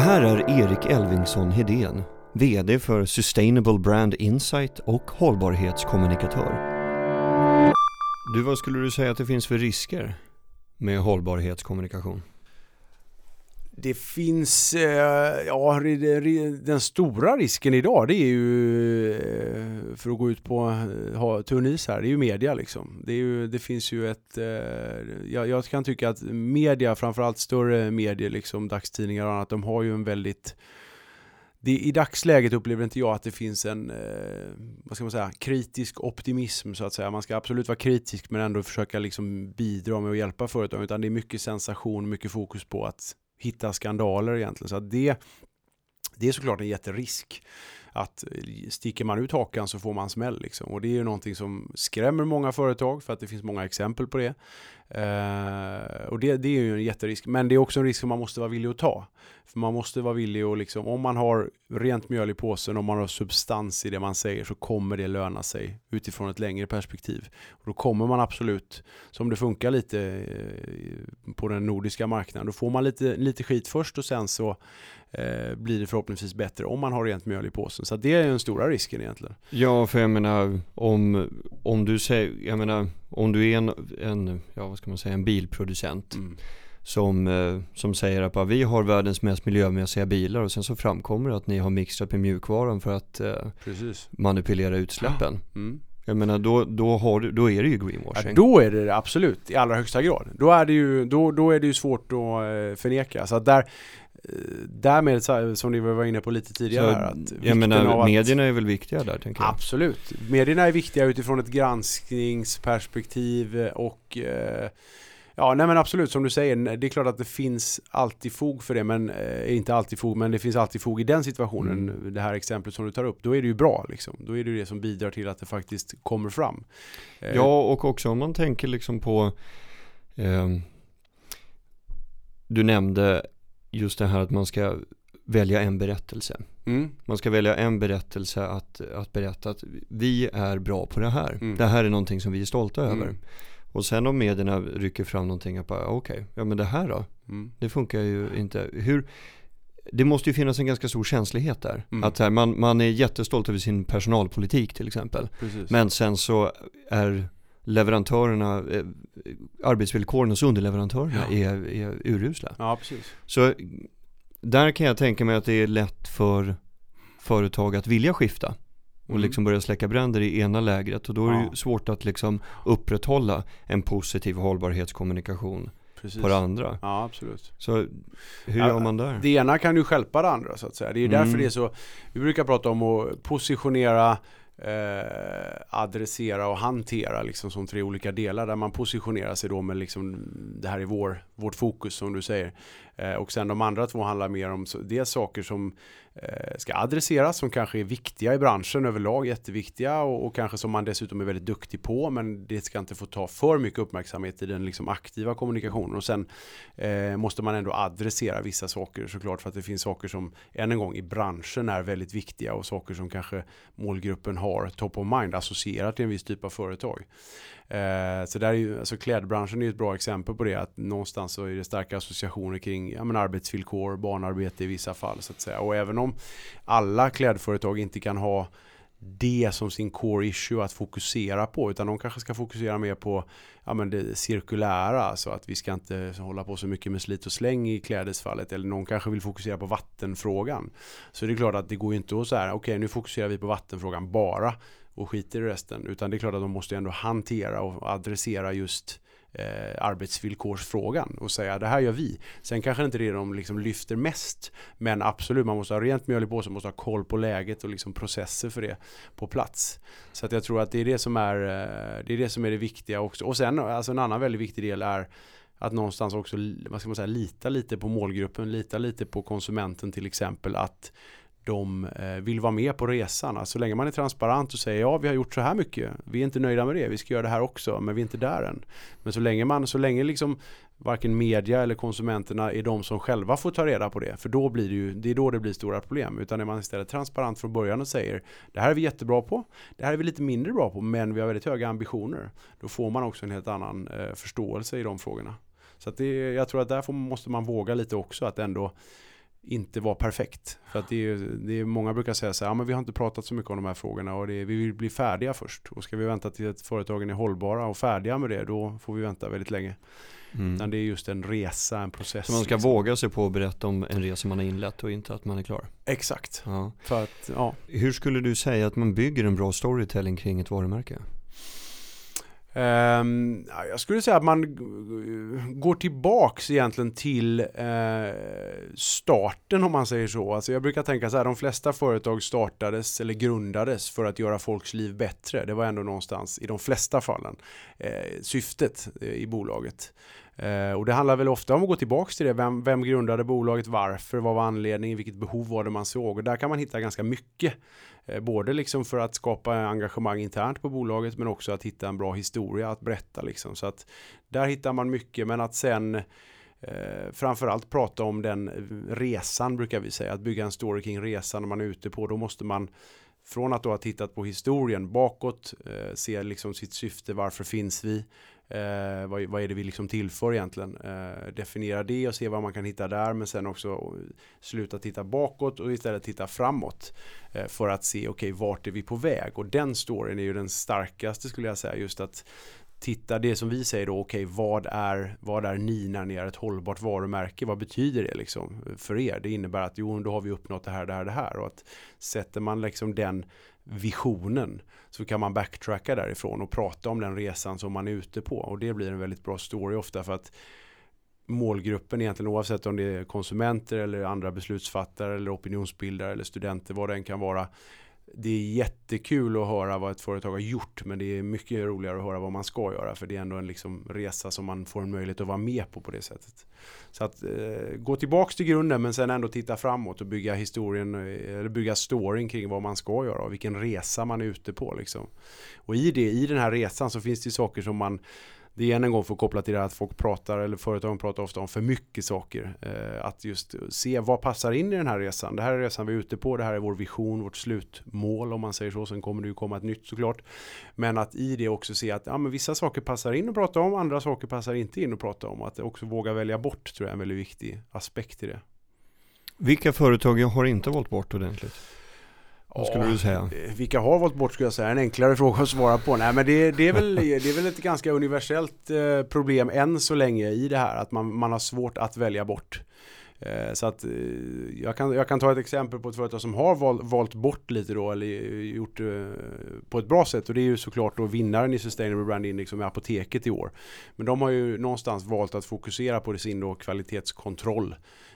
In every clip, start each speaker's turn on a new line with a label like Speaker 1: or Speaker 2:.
Speaker 1: Det här är Erik Elvingsson Hedén, VD för Sustainable Brand Insight och hållbarhetskommunikatör. Du, vad skulle du säga att det finns för risker med hållbarhetskommunikation?
Speaker 2: Det finns, eh, ja den stora risken idag det är ju, eh, för att gå ut på eh, ha tunn is här, det är ju media liksom. Det, är ju, det finns ju ett, jag, jag kan tycka att media, framförallt större medier, liksom dagstidningar och annat, de har ju en väldigt det, I dagsläget upplever inte jag att det finns en vad ska man säga, kritisk optimism så att säga. Man ska absolut vara kritisk men ändå försöka liksom bidra med att hjälpa företag. Utan det är mycket sensation, mycket fokus på att hitta skandaler egentligen. Så att det, det är såklart en jätterisk att sticker man ut hakan så får man smäll. Liksom. Och det är ju någonting som skrämmer många företag för att det finns många exempel på det. Uh, och det, det, är ju en jätterisk. Men det är också en risk som man måste vara villig att ta. För man måste vara villig att liksom, om man har rent mjöl i påsen, om man har substans i det man säger så kommer det löna sig utifrån ett längre perspektiv. Och då kommer man absolut, som det funkar lite eh, på den nordiska marknaden, då får man lite, lite skit först och sen så eh, blir det förhoppningsvis bättre om man har rent mjöl i påsen. Så det är den stora risken egentligen.
Speaker 1: Ja, för jag menar om, om du säger, jag menar om du är en, en ja vad ska man säga, en bilproducent mm. som, eh, som säger att vi har världens mest miljömässiga bilar och sen så framkommer det att ni har mixtrat med mjukvaran för att eh, manipulera utsläppen. Ja. Mm. Jag menar då, då, har du, då är det ju greenwashing.
Speaker 2: Ja, då är det absolut i allra högsta grad. Då är det ju, då, då är det ju svårt att eh, förneka. Så att där, därmed som ni var inne på lite tidigare.
Speaker 1: Så, att jag menar, medierna är väl viktiga där tänker jag.
Speaker 2: Absolut. Medierna är viktiga utifrån ett granskningsperspektiv och eh, Ja, nej men absolut som du säger. Det är klart att det finns alltid fog för det, men eh, inte alltid fog, men det finns alltid fog i den situationen. Mm. Det här exemplet som du tar upp, då är det ju bra liksom. Då är det ju det som bidrar till att det faktiskt kommer fram.
Speaker 1: Eh, ja, och också om man tänker liksom på eh, Du nämnde just det här att man ska välja en berättelse. Mm. Man ska välja en berättelse att, att berätta att vi är bra på det här. Mm. Det här är någonting som vi är stolta mm. över. Och sen om medierna rycker fram någonting okej, okay, ja men det här då? Mm. Det funkar ju inte. Hur, det måste ju finnas en ganska stor känslighet där. Mm. Att här, man, man är jättestolt över sin personalpolitik till exempel. Precis. Men sen så är leverantörerna, eh, arbetsvillkoren hos underleverantörerna ja. är, är urusla.
Speaker 2: Ja, precis.
Speaker 1: Så där kan jag tänka mig att det är lätt för företag att vilja skifta och mm. liksom börja släcka bränder i ena lägret och då är det ja. svårt att liksom upprätthålla en positiv hållbarhetskommunikation Precis. på det andra.
Speaker 2: Ja, absolut.
Speaker 1: Så hur gör man där?
Speaker 2: Det ena kan ju skälpa det andra så att säga. Det är mm. därför det är så, vi brukar prata om att positionera eh, adressera och hantera liksom som tre olika delar där man positionerar sig då med liksom det här är vår, vårt fokus som du säger. Eh, och sen de andra två handlar mer om dels saker som eh, ska adresseras som kanske är viktiga i branschen överlag, jätteviktiga och, och, kanske som man dessutom är väldigt duktig på men det ska inte få ta för mycket uppmärksamhet i den liksom aktiva kommunikationen och sen eh, måste man ändå adressera vissa saker såklart för att det finns saker som än en gång i branschen är väldigt viktiga och saker som kanske målgruppen har top of mind associerat till en viss typ av företag. Eh, så där är ju, alltså klädbranschen är ett bra exempel på det. Att någonstans så är det starka associationer kring ja, men arbetsvillkor, barnarbete i vissa fall. så att säga. Och även om alla klädföretag inte kan ha det som sin core issue att fokusera på utan de kanske ska fokusera mer på ja, men det cirkulära, Så att vi ska inte hålla på så mycket med slit och släng i klädesfallet eller någon kanske vill fokusera på vattenfrågan. Så det är klart att det går ju inte att säga okej okay, nu fokuserar vi på vattenfrågan bara och skiter i resten. Utan det är klart att de måste ändå hantera och adressera just eh, arbetsvillkorsfrågan och säga det här gör vi. Sen kanske inte det är de liksom lyfter mest. Men absolut, man måste ha rent mjöl i påsen, måste ha koll på läget och liksom processer för det på plats. Så att jag tror att det är det som är, eh, det, är det, som är det viktiga också. Och sen alltså en annan väldigt viktig del är att någonstans också vad ska man säga, lita lite på målgruppen, lita lite på konsumenten till exempel. att de eh, vill vara med på resan. Alltså, så länge man är transparent och säger ja vi har gjort så här mycket. Vi är inte nöjda med det. Vi ska göra det här också. Men vi är inte där än. Men så länge man, så länge liksom varken media eller konsumenterna är de som själva får ta reda på det. För då blir det ju, det är då det blir stora problem. Utan är man istället transparent från början och säger det här är vi jättebra på. Det här är vi lite mindre bra på. Men vi har väldigt höga ambitioner. Då får man också en helt annan eh, förståelse i de frågorna. Så att det, jag tror att där får, måste man våga lite också att ändå inte vara perfekt. För att det är, det är, många brukar säga så här, ja men vi har inte pratat så mycket om de här frågorna och det, vi vill bli färdiga först. Och ska vi vänta till att företagen är hållbara och färdiga med det, då får vi vänta väldigt länge. Mm. Utan det är just en resa, en process.
Speaker 1: Så man ska liksom. våga sig på att berätta om en resa man har inlett och inte att man är klar?
Speaker 2: Exakt. Ja. För att, ja.
Speaker 1: Hur skulle du säga att man bygger en bra storytelling kring ett varumärke?
Speaker 2: Um, jag skulle säga att man går tillbaks egentligen till uh, starten om man säger så. Alltså jag brukar tänka så här, de flesta företag startades eller grundades för att göra folks liv bättre. Det var ändå någonstans i de flesta fallen uh, syftet uh, i bolaget. Eh, och det handlar väl ofta om att gå tillbaka till det. Vem, vem grundade bolaget? Varför? Vad var anledningen? Vilket behov var det man såg? Och där kan man hitta ganska mycket. Eh, både liksom för att skapa engagemang internt på bolaget men också att hitta en bra historia att berätta. Liksom. Så att där hittar man mycket men att sen eh, framförallt prata om den eh, resan brukar vi säga. Att bygga en story kring resan när man är ute på. Då måste man från att då ha tittat på historien bakåt, eh, se liksom sitt syfte, varför finns vi, Eh, vad, vad, är det vi liksom tillför egentligen? Eh, definiera det och se vad man kan hitta där men sen också sluta titta bakåt och istället titta framåt. Eh, för att se, okej, okay, vart är vi på väg? Och den storyn är ju den starkaste skulle jag säga. Just att titta, det som vi säger då, okej, okay, vad, är, vad är ni när ni är ett hållbart varumärke? Vad betyder det liksom för er? Det innebär att jo, då har vi uppnått det här, det här, det här. Och att sätter man liksom den visionen så kan man backtracka därifrån och prata om den resan som man är ute på. Och det blir en väldigt bra story ofta för att målgruppen egentligen oavsett om det är konsumenter eller andra beslutsfattare eller opinionsbildare eller studenter vad det än kan vara det är jättekul att höra vad ett företag har gjort men det är mycket roligare att höra vad man ska göra för det är ändå en liksom resa som man får en möjlighet att vara med på på det sättet. Så att eh, gå tillbaks till grunden men sen ändå titta framåt och bygga historien eh, eller bygga storyn kring vad man ska göra och vilken resa man är ute på liksom. Och i det, i den här resan så finns det saker som man det är än en gång för att koppla till det här att folk pratar, eller företagen pratar ofta om för mycket saker. Eh, att just se vad passar in i den här resan. Det här är resan vi är ute på, det här är vår vision, vårt slutmål om man säger så. Sen kommer det ju komma ett nytt såklart. Men att i det också se att ja, men vissa saker passar in att prata om, andra saker passar inte in att prata om. Att också våga välja bort tror jag är en väldigt viktig aspekt i det.
Speaker 1: Vilka företag har inte valt bort ordentligt? Vad skulle ja, du säga?
Speaker 2: Vilka har valt bort skulle jag säga. En enklare fråga att svara på. Nej men det, det, är, väl, det är väl ett ganska universellt eh, problem än så länge i det här. Att man, man har svårt att välja bort. Eh, så att eh, jag kan, jag kan ta ett exempel på ett företag som har val, valt bort lite då eller gjort på ett bra sätt och det är ju såklart då vinnaren i Sustainable Brand Index som är Apoteket i år. Men de har ju någonstans valt att fokusera på sin då kvalitetskontroll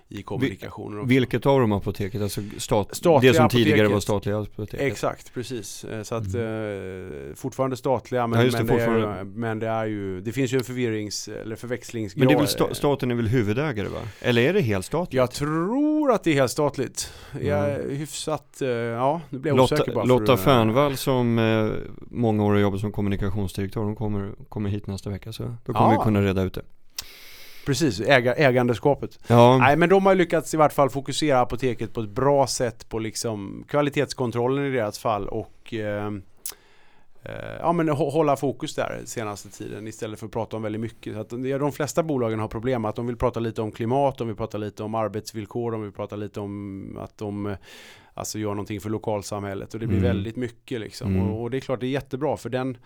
Speaker 2: i kommunikationen. Också.
Speaker 1: Vilket av de apoteket? Alltså stat, statliga det som apoteket. tidigare var statliga apoteket?
Speaker 2: Exakt, precis. Eh, så att mm. eh, fortfarande statliga men, ja, det, men, det är, men det är ju, det finns ju en förvirrings eller förväxlingsgrad.
Speaker 1: Men det är väl sta, staten är väl huvudägare va? Eller är det helstatligt?
Speaker 2: Jag tror att det är helstatligt. Mm. Jag är hyfsat, eh, ja nu blir jag
Speaker 1: Lotta,
Speaker 2: osäker bara.
Speaker 1: Lotta Fernvall som många år har jobbat som kommunikationsdirektör, hon kommer, kommer hit nästa vecka så då kommer ja. vi kunna reda ut det.
Speaker 2: Precis, äga, ägandeskapet. Ja. Nej men de har lyckats i vart fall fokusera apoteket på ett bra sätt på liksom kvalitetskontrollen i deras fall och eh, ja, men hålla fokus där senaste tiden istället för att prata om väldigt mycket. Så att de flesta bolagen har problem att de vill prata lite om klimat, de vill prata lite om arbetsvillkor, de vill prata lite om att de alltså gör någonting för lokalsamhället och det blir mm. väldigt mycket liksom. Mm. Och, och, det är klart det är jättebra för den,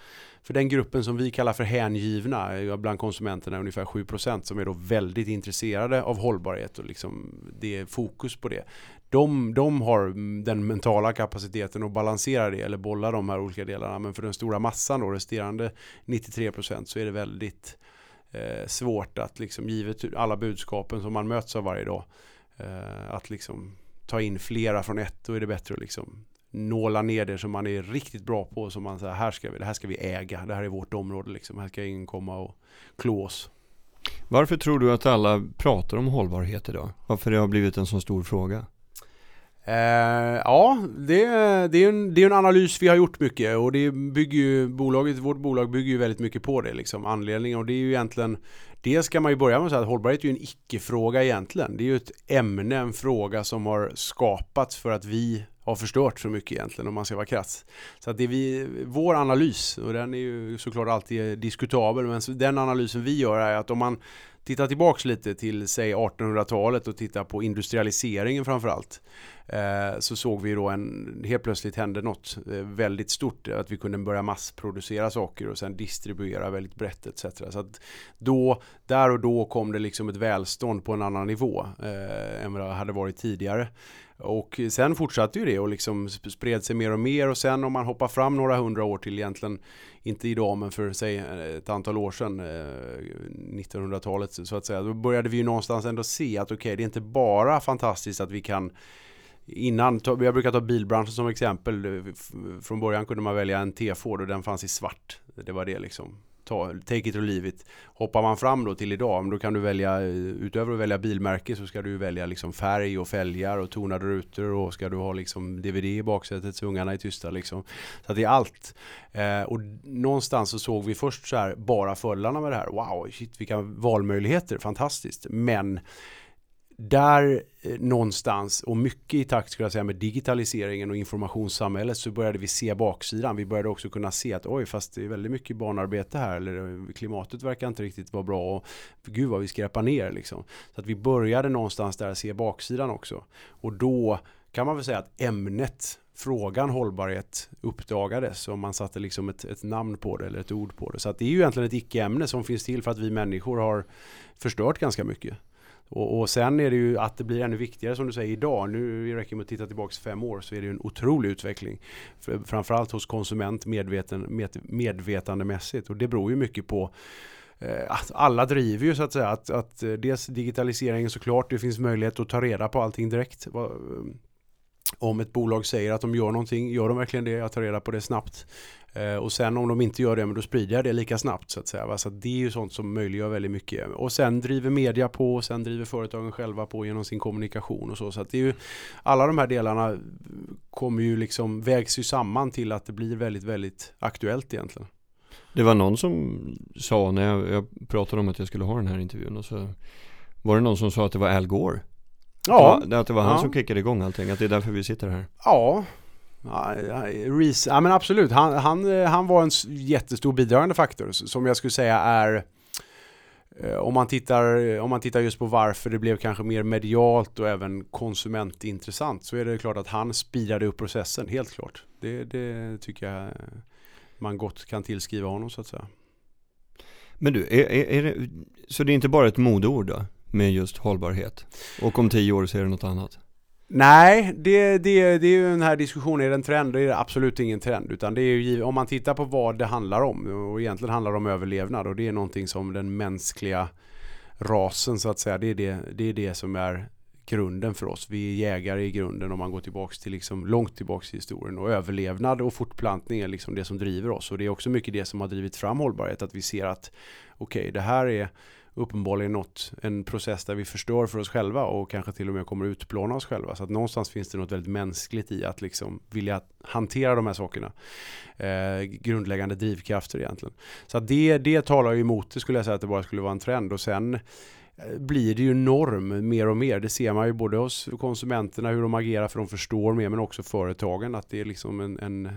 Speaker 2: för den gruppen som vi kallar för hängivna bland konsumenterna ungefär 7% som är då väldigt intresserade av hållbarhet och liksom det är fokus på det. De, de har den mentala kapaciteten att balansera det eller bolla de här olika delarna men för den stora massan då resterande 93% så är det väldigt eh, svårt att liksom givet alla budskapen som man möts av varje dag eh, att liksom ta in flera från ett, då är det bättre att liksom nåla ner det som man är riktigt bra på. Som man säger, här ska vi, det här ska vi äga, det här är vårt område liksom. Här ska ingen komma och klå oss.
Speaker 1: Varför tror du att alla pratar om hållbarhet idag? Varför det har blivit en så stor fråga?
Speaker 2: Eh, ja, det, det, är en, det är en analys vi har gjort mycket och det bygger ju bolaget, vårt bolag bygger ju väldigt mycket på det liksom. Anledningen och det är ju egentligen Dels ska man ju börja med att säga att hållbarhet är ju en icke-fråga egentligen. Det är ju ett ämne, en fråga som har skapats för att vi har förstört så mycket egentligen om man ska vara krass. Så att det är vi, vår analys, och den är ju såklart alltid diskutabel, men den analysen vi gör är att om man Titta tillbaks lite till säg 1800-talet och titta på industrialiseringen framförallt eh, så såg vi då en, helt plötsligt hände något eh, väldigt stort, att vi kunde börja massproducera saker och sen distribuera väldigt brett etc. Så att då, där och då kom det liksom ett välstånd på en annan nivå eh, än vad det hade varit tidigare. Och sen fortsatte ju det och liksom spred sig mer och mer och sen om man hoppar fram några hundra år till egentligen, inte idag men för säg eh, ett antal år sedan, eh, 1900-talet så att säga, då började vi ju någonstans ändå se att okej, okay, det är inte bara fantastiskt att vi kan Innan, jag brukar ta bilbranschen som exempel. Från början kunde man välja en T-Ford och den fanns i svart. Det var det liksom. Ta, take it or leave it. Hoppar man fram då till idag, då kan du välja, eh, utöver att välja bilmärke så ska du välja liksom färg och fälgar och tonade rutor och ska du ha liksom DVD i baksätet så ungarna är tysta liksom. Så det är allt. Eh, och någonstans så såg vi först så här bara fördelarna med det här. Wow, shit vilka valmöjligheter, fantastiskt. Men där eh, någonstans och mycket i takt skulle jag säga med digitaliseringen och informationssamhället så började vi se baksidan. Vi började också kunna se att oj fast det är väldigt mycket barnarbete här eller eh, klimatet verkar inte riktigt vara bra och gud vad vi skräpar ner liksom. Så att vi började någonstans där se baksidan också. Och då kan man väl säga att ämnet frågan hållbarhet uppdagades och man satte liksom ett, ett, namn på det eller ett ord på det. Så att det är ju egentligen ett icke-ämne som finns till för att vi människor har förstört ganska mycket. Och, och, sen är det ju att det blir ännu viktigare som du säger idag. Nu räcker det med att titta tillbaka fem år så är det ju en otrolig utveckling. Framförallt hos konsument medveten, med, medvetandemässigt. Och det beror ju mycket på eh, att alla driver ju så att säga att, att eh, dels digitaliseringen såklart, det finns möjlighet att ta reda på allting direkt. Om ett bolag säger att de gör någonting, gör de verkligen det? Jag tar reda på det snabbt. Eh, och sen om de inte gör det, men då sprider jag det lika snabbt så att säga. Så att det är ju sånt som möjliggör väldigt mycket. Och sen driver media på, och sen driver företagen själva på genom sin kommunikation och så. Så att det är ju, alla de här delarna kommer ju liksom, vägs ju samman till att det blir väldigt, väldigt aktuellt egentligen.
Speaker 1: Det var någon som sa när jag, jag pratade om att jag skulle ha den här intervjun och så var det någon som sa att det var Al Gore. Ja. Att det var han ja. som kickade igång allting, att det är därför vi sitter här.
Speaker 2: Ja, Ja, ja, men absolut. Han, han, han var en jättestor bidragande faktor som jag skulle säga är eh, om man, tittar, om man tittar just på varför det blev kanske mer medialt och även konsumentintressant så är det klart att han speedade upp processen, helt klart. Det, det tycker jag man gott kan tillskriva honom så att säga.
Speaker 1: Men du, är, är, är det, så det är inte bara ett modeord då? Med just hållbarhet? Och om tio år så är det något annat?
Speaker 2: Nej, det, det, det är ju den här diskussionen, är det en trend? Det är absolut ingen trend. Utan det är ju, om man tittar på vad det handlar om, och egentligen handlar det om överlevnad och det är någonting som den mänskliga rasen så att säga, det är det, det, är det som är grunden för oss. Vi är jägare i grunden om man går tillbaks till liksom långt tillbaks i historien. Och överlevnad och fortplantning är liksom det som driver oss. Och det är också mycket det som har drivit fram hållbarhet. Att vi ser att okej, okay, det här är uppenbarligen nått en process där vi förstör för oss själva och kanske till och med kommer utplåna oss själva. Så att någonstans finns det något väldigt mänskligt i att liksom vilja hantera de här sakerna. Eh, grundläggande drivkrafter egentligen. Så att det, det talar ju emot det skulle jag säga att det bara skulle vara en trend och sen blir det ju norm mer och mer. Det ser man ju både hos konsumenterna hur de agerar för de förstår mer men också företagen att det är liksom en, en,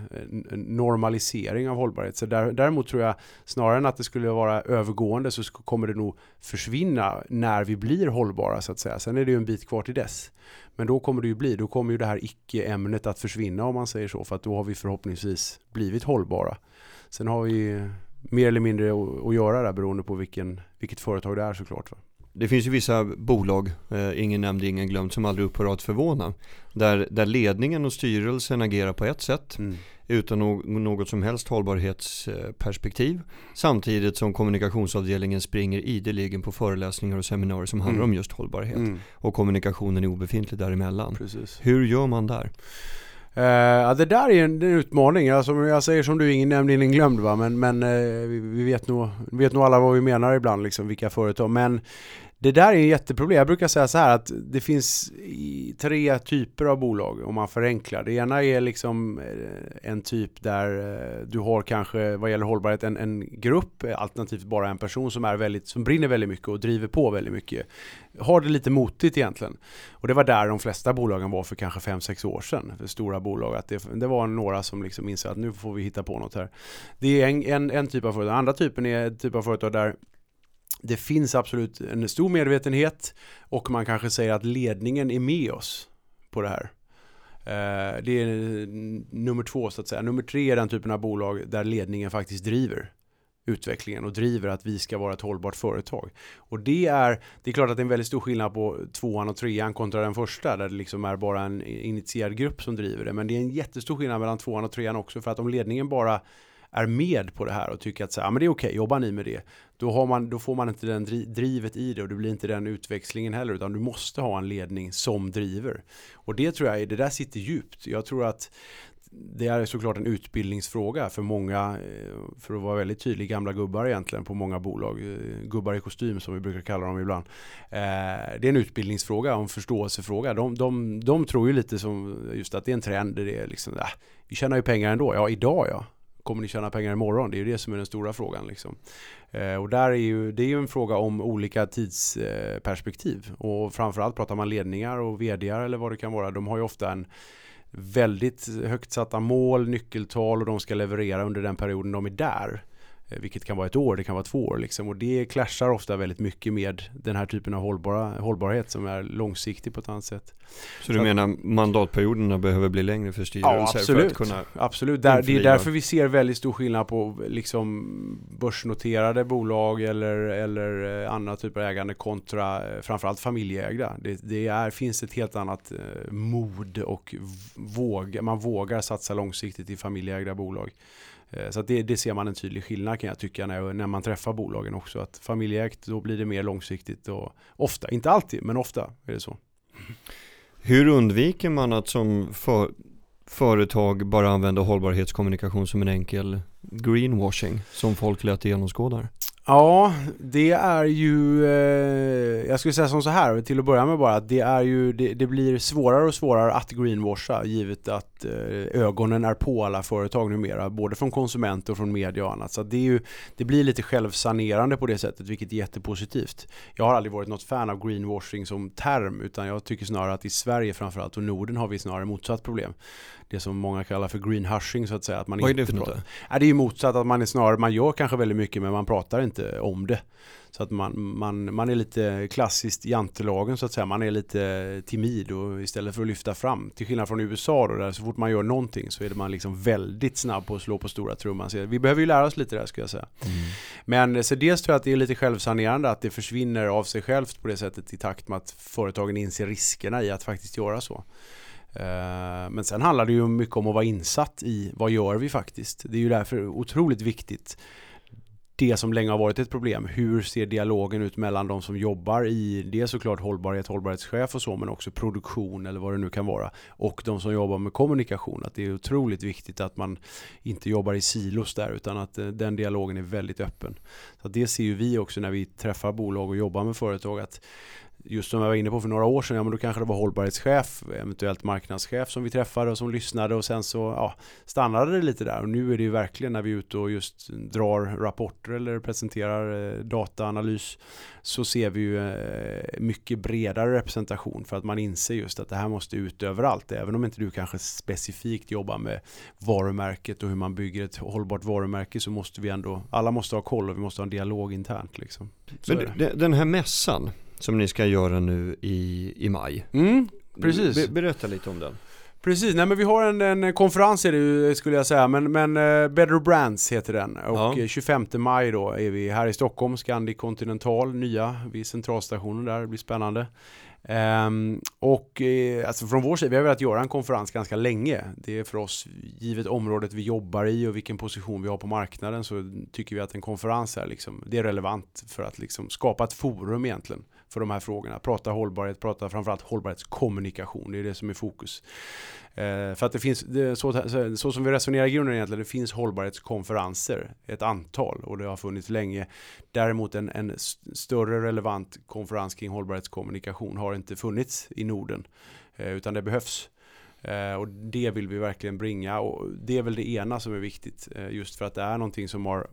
Speaker 2: en normalisering av hållbarhet. Så där, däremot tror jag snarare än att det skulle vara övergående så kommer det nog försvinna när vi blir hållbara så att säga. Sen är det ju en bit kvar till dess. Men då kommer det ju bli, då kommer ju det här icke-ämnet att försvinna om man säger så för att då har vi förhoppningsvis blivit hållbara. Sen har vi mer eller mindre att göra där beroende på vilken, vilket företag det är såklart. Va?
Speaker 1: Det finns ju vissa bolag, eh, ingen nämnd, ingen glömd, som aldrig upphör att förvåna. Där, där ledningen och styrelsen agerar på ett sätt mm. utan no något som helst hållbarhetsperspektiv. Samtidigt som kommunikationsavdelningen springer ideligen på föreläsningar och seminarier som handlar mm. om just hållbarhet. Mm. Och kommunikationen är obefintlig däremellan. Precis. Hur gör man där?
Speaker 2: Uh, ja, det där är en, en utmaning. Alltså, jag säger som du, ingen nämnd, ingen glömd. Va? Men, men uh, vi, vi, vet nog, vet nog alla vad vi menar ibland, liksom, vilka företag. Men det där är en jätteproblem. Jag brukar säga så här att det finns tre typer av bolag om man förenklar. Det ena är liksom eh, en typ där eh, du har kanske vad gäller hållbarhet en, en grupp, alternativt bara en person som, är väldigt, som brinner väldigt mycket och driver på väldigt mycket. Har det lite motigt egentligen. Och det var där de flesta bolagen var för kanske 5-6 år sedan. För stora bolag. Att det, det var några som liksom insåg att nu får vi hitta på något här. Det är en, en, en typ av företag. Den andra typen är en typ av företag där det finns absolut en stor medvetenhet och man kanske säger att ledningen är med oss på det här. Eh, det är nummer två så att säga. Nummer tre är den typen av bolag där ledningen faktiskt driver utvecklingen och driver att vi ska vara ett hållbart företag. Och det är, det är klart att det är en väldigt stor skillnad på tvåan och trean kontra den första där det liksom är bara en initierad grupp som driver det. Men det är en jättestor skillnad mellan tvåan och trean också för att om ledningen bara är med på det här och tycker att så, ja, men det är okej, okay, jobbar ni med det? Då, har man, då får man inte den drivet i det och det blir inte den utväxlingen heller utan du måste ha en ledning som driver. Och det tror jag, det där sitter djupt. Jag tror att det är såklart en utbildningsfråga för många, eh, för att vara väldigt tydlig, gamla gubbar egentligen på många bolag. Eh, gubbar i kostym som vi brukar kalla dem ibland. Eh, det är en utbildningsfråga och en förståelsefråga. De, de, de tror ju lite som just att det är en trend. Det är liksom, äh, vi tjänar ju pengar ändå. Ja, idag ja. Kommer ni tjäna pengar imorgon? Det är ju det som är den stora frågan. Liksom. Eh, och där är ju, det är ju en fråga om olika tidsperspektiv. och framförallt pratar man ledningar och vdar eller vad det kan vara. De har ju ofta en väldigt högt satta mål, nyckeltal och de ska leverera under den perioden de är där. Eh, vilket kan vara ett år, det kan vara två år liksom. Och det clashar ofta väldigt mycket med den här typen av hållbara, hållbarhet som är långsiktig på ett annat sätt.
Speaker 1: Så du så menar mandatperioderna behöver bli längre för styrelser?
Speaker 2: Ja, absolut. För att absolut. Där, det är därför vi ser väldigt stor skillnad på liksom börsnoterade bolag eller, eller eh, andra typer av ägande kontra eh, framförallt familjeägda. Det, det är, finns ett helt annat mod och våg, man vågar satsa långsiktigt i familjeägda bolag. Eh, så det, det, ser man en tydlig skillnad kan jag tycka när, när man träffar bolagen också. Att familjeägt, då blir det mer långsiktigt och ofta, inte alltid, men ofta är det så.
Speaker 1: Hur undviker man att som för, företag bara använda hållbarhetskommunikation som en enkel greenwashing som folk lätt genomskådar?
Speaker 2: Ja, det är ju, eh, jag skulle säga som så här till att börja med bara att det är ju, det, det blir svårare och svårare att greenwasha givet att eh, ögonen är på alla företag numera, både från konsumenter och från media och annat. Så det, är ju, det blir lite självsanerande på det sättet, vilket är jättepositivt. Jag har aldrig varit något fan av greenwashing som term, utan jag tycker snarare att i Sverige framförallt och Norden har vi snarare motsatt problem det som många kallar för green hushing så att säga. Att man
Speaker 1: Vad
Speaker 2: är
Speaker 1: det för något?
Speaker 2: Det är ju motsatt att man är snarare, man gör kanske väldigt mycket men man pratar inte om det. Så att man, man, man är lite klassiskt jantelagen så att säga. Man är lite timid och istället för att lyfta fram. Till skillnad från USA då, där så fort man gör någonting så är man liksom väldigt snabb på att slå på stora trumman. Så vi behöver ju lära oss lite där skulle jag säga. Mm. Men så dels tror jag att det är lite självsanerande att det försvinner av sig självt på det sättet i takt med att företagen inser riskerna i att faktiskt göra så. Eh, men sen handlar det ju mycket om att vara insatt i vad gör vi faktiskt. Det är ju därför otroligt viktigt det som länge har varit ett problem. Hur ser dialogen ut mellan de som jobbar i det såklart hållbarhet, hållbarhetschef och så men också produktion eller vad det nu kan vara och de som jobbar med kommunikation. Att det är otroligt viktigt att man inte jobbar i silos där utan att eh, den dialogen är väldigt öppen. Så det ser ju vi också när vi träffar bolag och jobbar med företag att just som jag var inne på för några år sedan, ja men då kanske det var hållbarhetschef, eventuellt marknadschef som vi träffade och som lyssnade och sen så ja, stannade det lite där. Och nu är det ju verkligen när vi är ute och just drar rapporter eller presenterar eh, dataanalys så ser vi ju eh, mycket bredare representation för att man inser just att det här måste ut överallt, även om inte du kanske specifikt jobbar med varumärket och hur man bygger ett hållbart varumärke så måste vi ändå, alla måste ha koll och vi måste ha en dialog internt liksom.
Speaker 1: Men den här mässan, som ni ska göra nu i, i maj.
Speaker 2: Mm, precis.
Speaker 1: Be, berätta lite om den.
Speaker 2: Precis, nej men vi har en, en konferens är det skulle jag säga, men, men uh, Better Brands heter den. Och ja. 25 maj då är vi här i Stockholm, Scandic Continental, nya vid centralstationen där, det blir spännande. Um, och uh, alltså från vår sida, vi har velat göra en konferens ganska länge. Det är för oss, givet området vi jobbar i och vilken position vi har på marknaden, så tycker vi att en konferens är, liksom, det är relevant för att liksom skapa ett forum egentligen för de här frågorna. Prata hållbarhet, prata framförallt hållbarhetskommunikation. Det är det som är fokus. Eh, för att det finns, det, så, så, som vi resonerar i grunden egentligen, det finns hållbarhetskonferenser, ett antal och det har funnits länge. Däremot en, en större relevant konferens kring hållbarhetskommunikation har inte funnits i Norden, eh, utan det behövs. Eh, och det vill vi verkligen bringa och det är väl det ena som är viktigt, eh, just för att det är någonting som har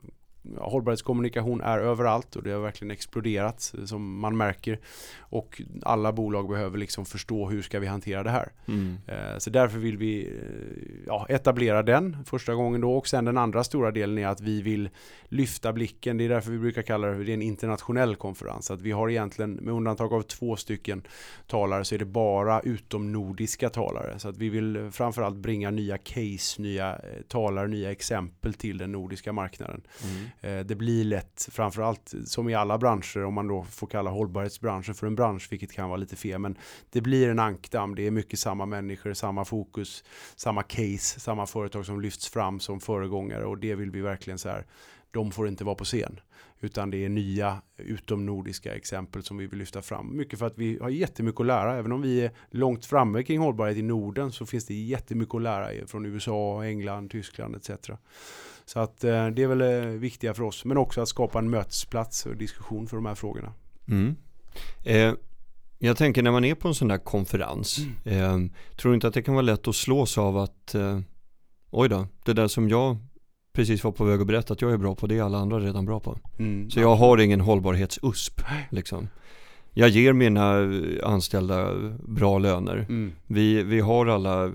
Speaker 2: hållbarhetskommunikation är överallt och det har verkligen exploderat som man märker. Och alla bolag behöver liksom förstå hur ska vi hantera det här. Mm. Eh, så därför vill vi eh, ja, etablera den första gången då och sen den andra stora delen är att vi vill lyfta blicken. Det är därför vi brukar kalla det, det en internationell konferens. Att vi har egentligen med undantag av två stycken talare så är det bara utomnordiska talare. Så att vi vill framförallt bringa nya case, nya eh, talare, nya exempel till den nordiska marknaden. Mm. Eh, det blir lätt, framförallt som i alla branscher, om man då får kalla hållbarhetsbranschen för en bransch, vilket kan vara lite fel, men det blir en ankdamm. Det är mycket samma människor, samma fokus, samma case, samma företag som lyfts fram som föregångare och det vill vi verkligen så här. De får inte vara på scen, utan det är nya utomnordiska exempel som vi vill lyfta fram. Mycket för att vi har jättemycket att lära, även om vi är långt framme kring hållbarhet i Norden så finns det jättemycket att lära från USA, England, Tyskland etc. Så att eh, det är väl eh, viktiga för oss, men också att skapa en mötesplats och diskussion för de här frågorna. Mm.
Speaker 1: Eh, jag tänker när man är på en sån där konferens, mm. eh, tror du inte att det kan vara lätt att slås av att eh, oj då, det där som jag precis var på väg att berätta att jag är bra på, det är alla andra redan bra på. Mm. Så jag har ingen hållbarhets-USP liksom. Jag ger mina anställda bra löner. Mm. Vi, vi har alla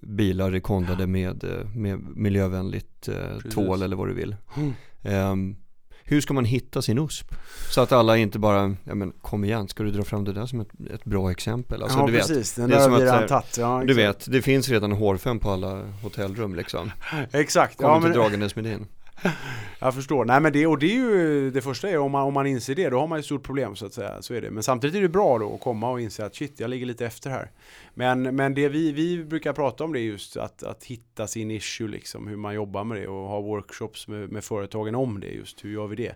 Speaker 1: bilar rekondade med, med miljövänligt eh, tvål eller vad du vill. Mm. Um, hur ska man hitta sin USP? Så att alla inte bara, ja men kom igen, ska du dra fram det där som ett, ett bra exempel?
Speaker 2: Alltså, ja du precis, vet, den där har vi redan tagit. Ja,
Speaker 1: du vet, det finns redan hårfön på alla hotellrum liksom.
Speaker 2: exakt.
Speaker 1: Kom ja, inte men... dragandes med din.
Speaker 2: Jag förstår. Nej men det, och det är ju det första är om man, om man inser det, då har man ett stort problem så att säga. Så är det. Men samtidigt är det bra då att komma och inse att shit, jag ligger lite efter här. Men, men det vi, vi brukar prata om det är just att, att hitta sin issue, liksom, hur man jobbar med det och ha workshops med, med företagen om det just. Hur gör vi det?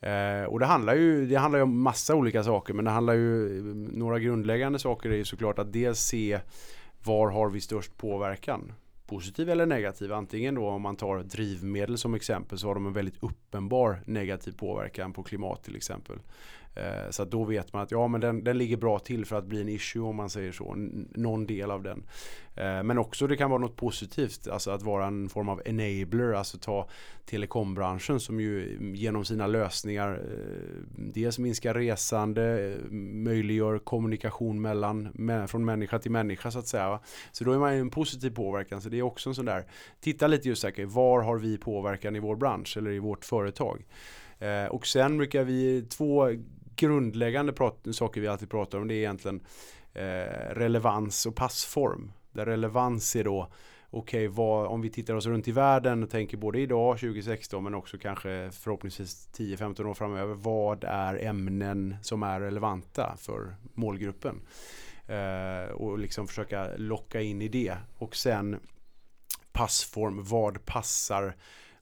Speaker 2: Eh, och det handlar ju det handlar ju om massa olika saker, men det handlar ju några grundläggande saker är ju såklart att dels se var har vi störst påverkan? Positiv eller negativ. Antingen då om man tar drivmedel som exempel så har de en väldigt uppenbar negativ påverkan på klimat till exempel. Eh, så då vet man att ja, men den, den ligger bra till för att bli en issue om man säger så. Någon del av den. Eh, men också det kan vara något positivt, alltså att vara en form av enabler, alltså ta telekombranschen som ju genom sina lösningar eh, dels minskar resande, möjliggör kommunikation mellan, från människa till människa så att säga. Så då är man ju en positiv påverkan, så det är också en sån där, titta lite just säkert, var har vi påverkan i vår bransch eller i vårt företag? och sen brukar vi, två grundläggande saker vi alltid pratar om det är egentligen eh, relevans och passform. Där relevans är då okej, okay, om vi tittar oss runt i världen och tänker både idag, 2016, men också kanske förhoppningsvis 10-15 år framöver. Vad är ämnen som är relevanta för målgruppen? Eh, och liksom försöka locka in i det. Och sen passform, vad passar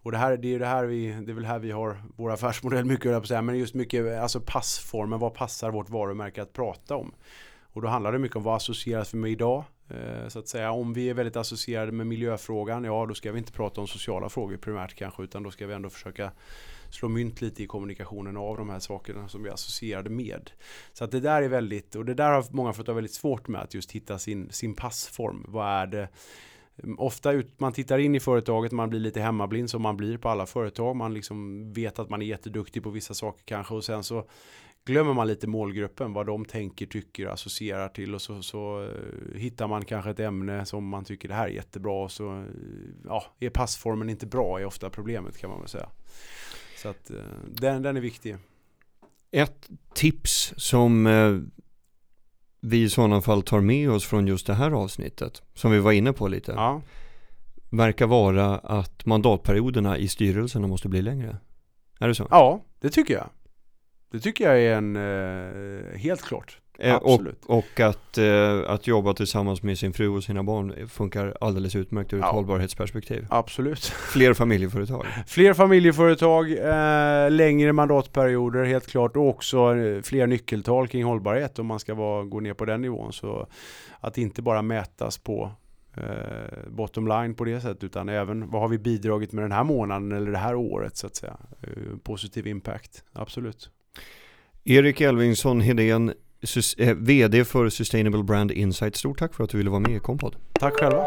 Speaker 2: och det här, det är det här vi, det är väl här vi har vår affärsmodell mycket på säga, men just mycket, alltså passformen, vad passar vårt varumärke att prata om? Och då handlar det mycket om vad associeras vi med idag? Eh, så att säga, om vi är väldigt associerade med miljöfrågan, ja då ska vi inte prata om sociala frågor primärt kanske, utan då ska vi ändå försöka slå mynt lite i kommunikationen av de här sakerna som vi är associerade med. Så att det där är väldigt, och det där har många fått ha väldigt svårt med att just hitta sin, sin passform. Vad är det? Ofta ut, man tittar in i företaget, man blir lite hemmablind som man blir på alla företag. Man liksom vet att man är jätteduktig på vissa saker kanske och sen så glömmer man lite målgruppen, vad de tänker, tycker, associerar till och så, så eh, hittar man kanske ett ämne som man tycker det här är jättebra och så eh, ja, är passformen inte bra är ofta problemet kan man väl säga. Så att eh, den, den är viktig.
Speaker 1: Ett tips som vi i sådana fall tar med oss från just det här avsnittet, som vi var inne på lite, ja. verkar vara att mandatperioderna i styrelserna måste bli längre. Är det så?
Speaker 2: Ja, det tycker jag. Det tycker jag är en, eh, helt klart.
Speaker 1: Eh, Absolut. Och, och att, eh, att jobba tillsammans med sin fru och sina barn funkar alldeles utmärkt ur ett ja. hållbarhetsperspektiv.
Speaker 2: Absolut.
Speaker 1: Fler familjeföretag.
Speaker 2: Fler familjeföretag, eh, längre mandatperioder helt klart och också eh, fler nyckeltal kring hållbarhet om man ska vara, gå ner på den nivån. Så att inte bara mätas på eh, bottom line på det sättet utan även vad har vi bidragit med den här månaden eller det här året så att säga. Positiv impact, absolut.
Speaker 1: Erik Elvingsson Hedén, Eh, VD för Sustainable Brand Insight. Stort tack för att du ville vara med i Kompod.
Speaker 2: Tack själva.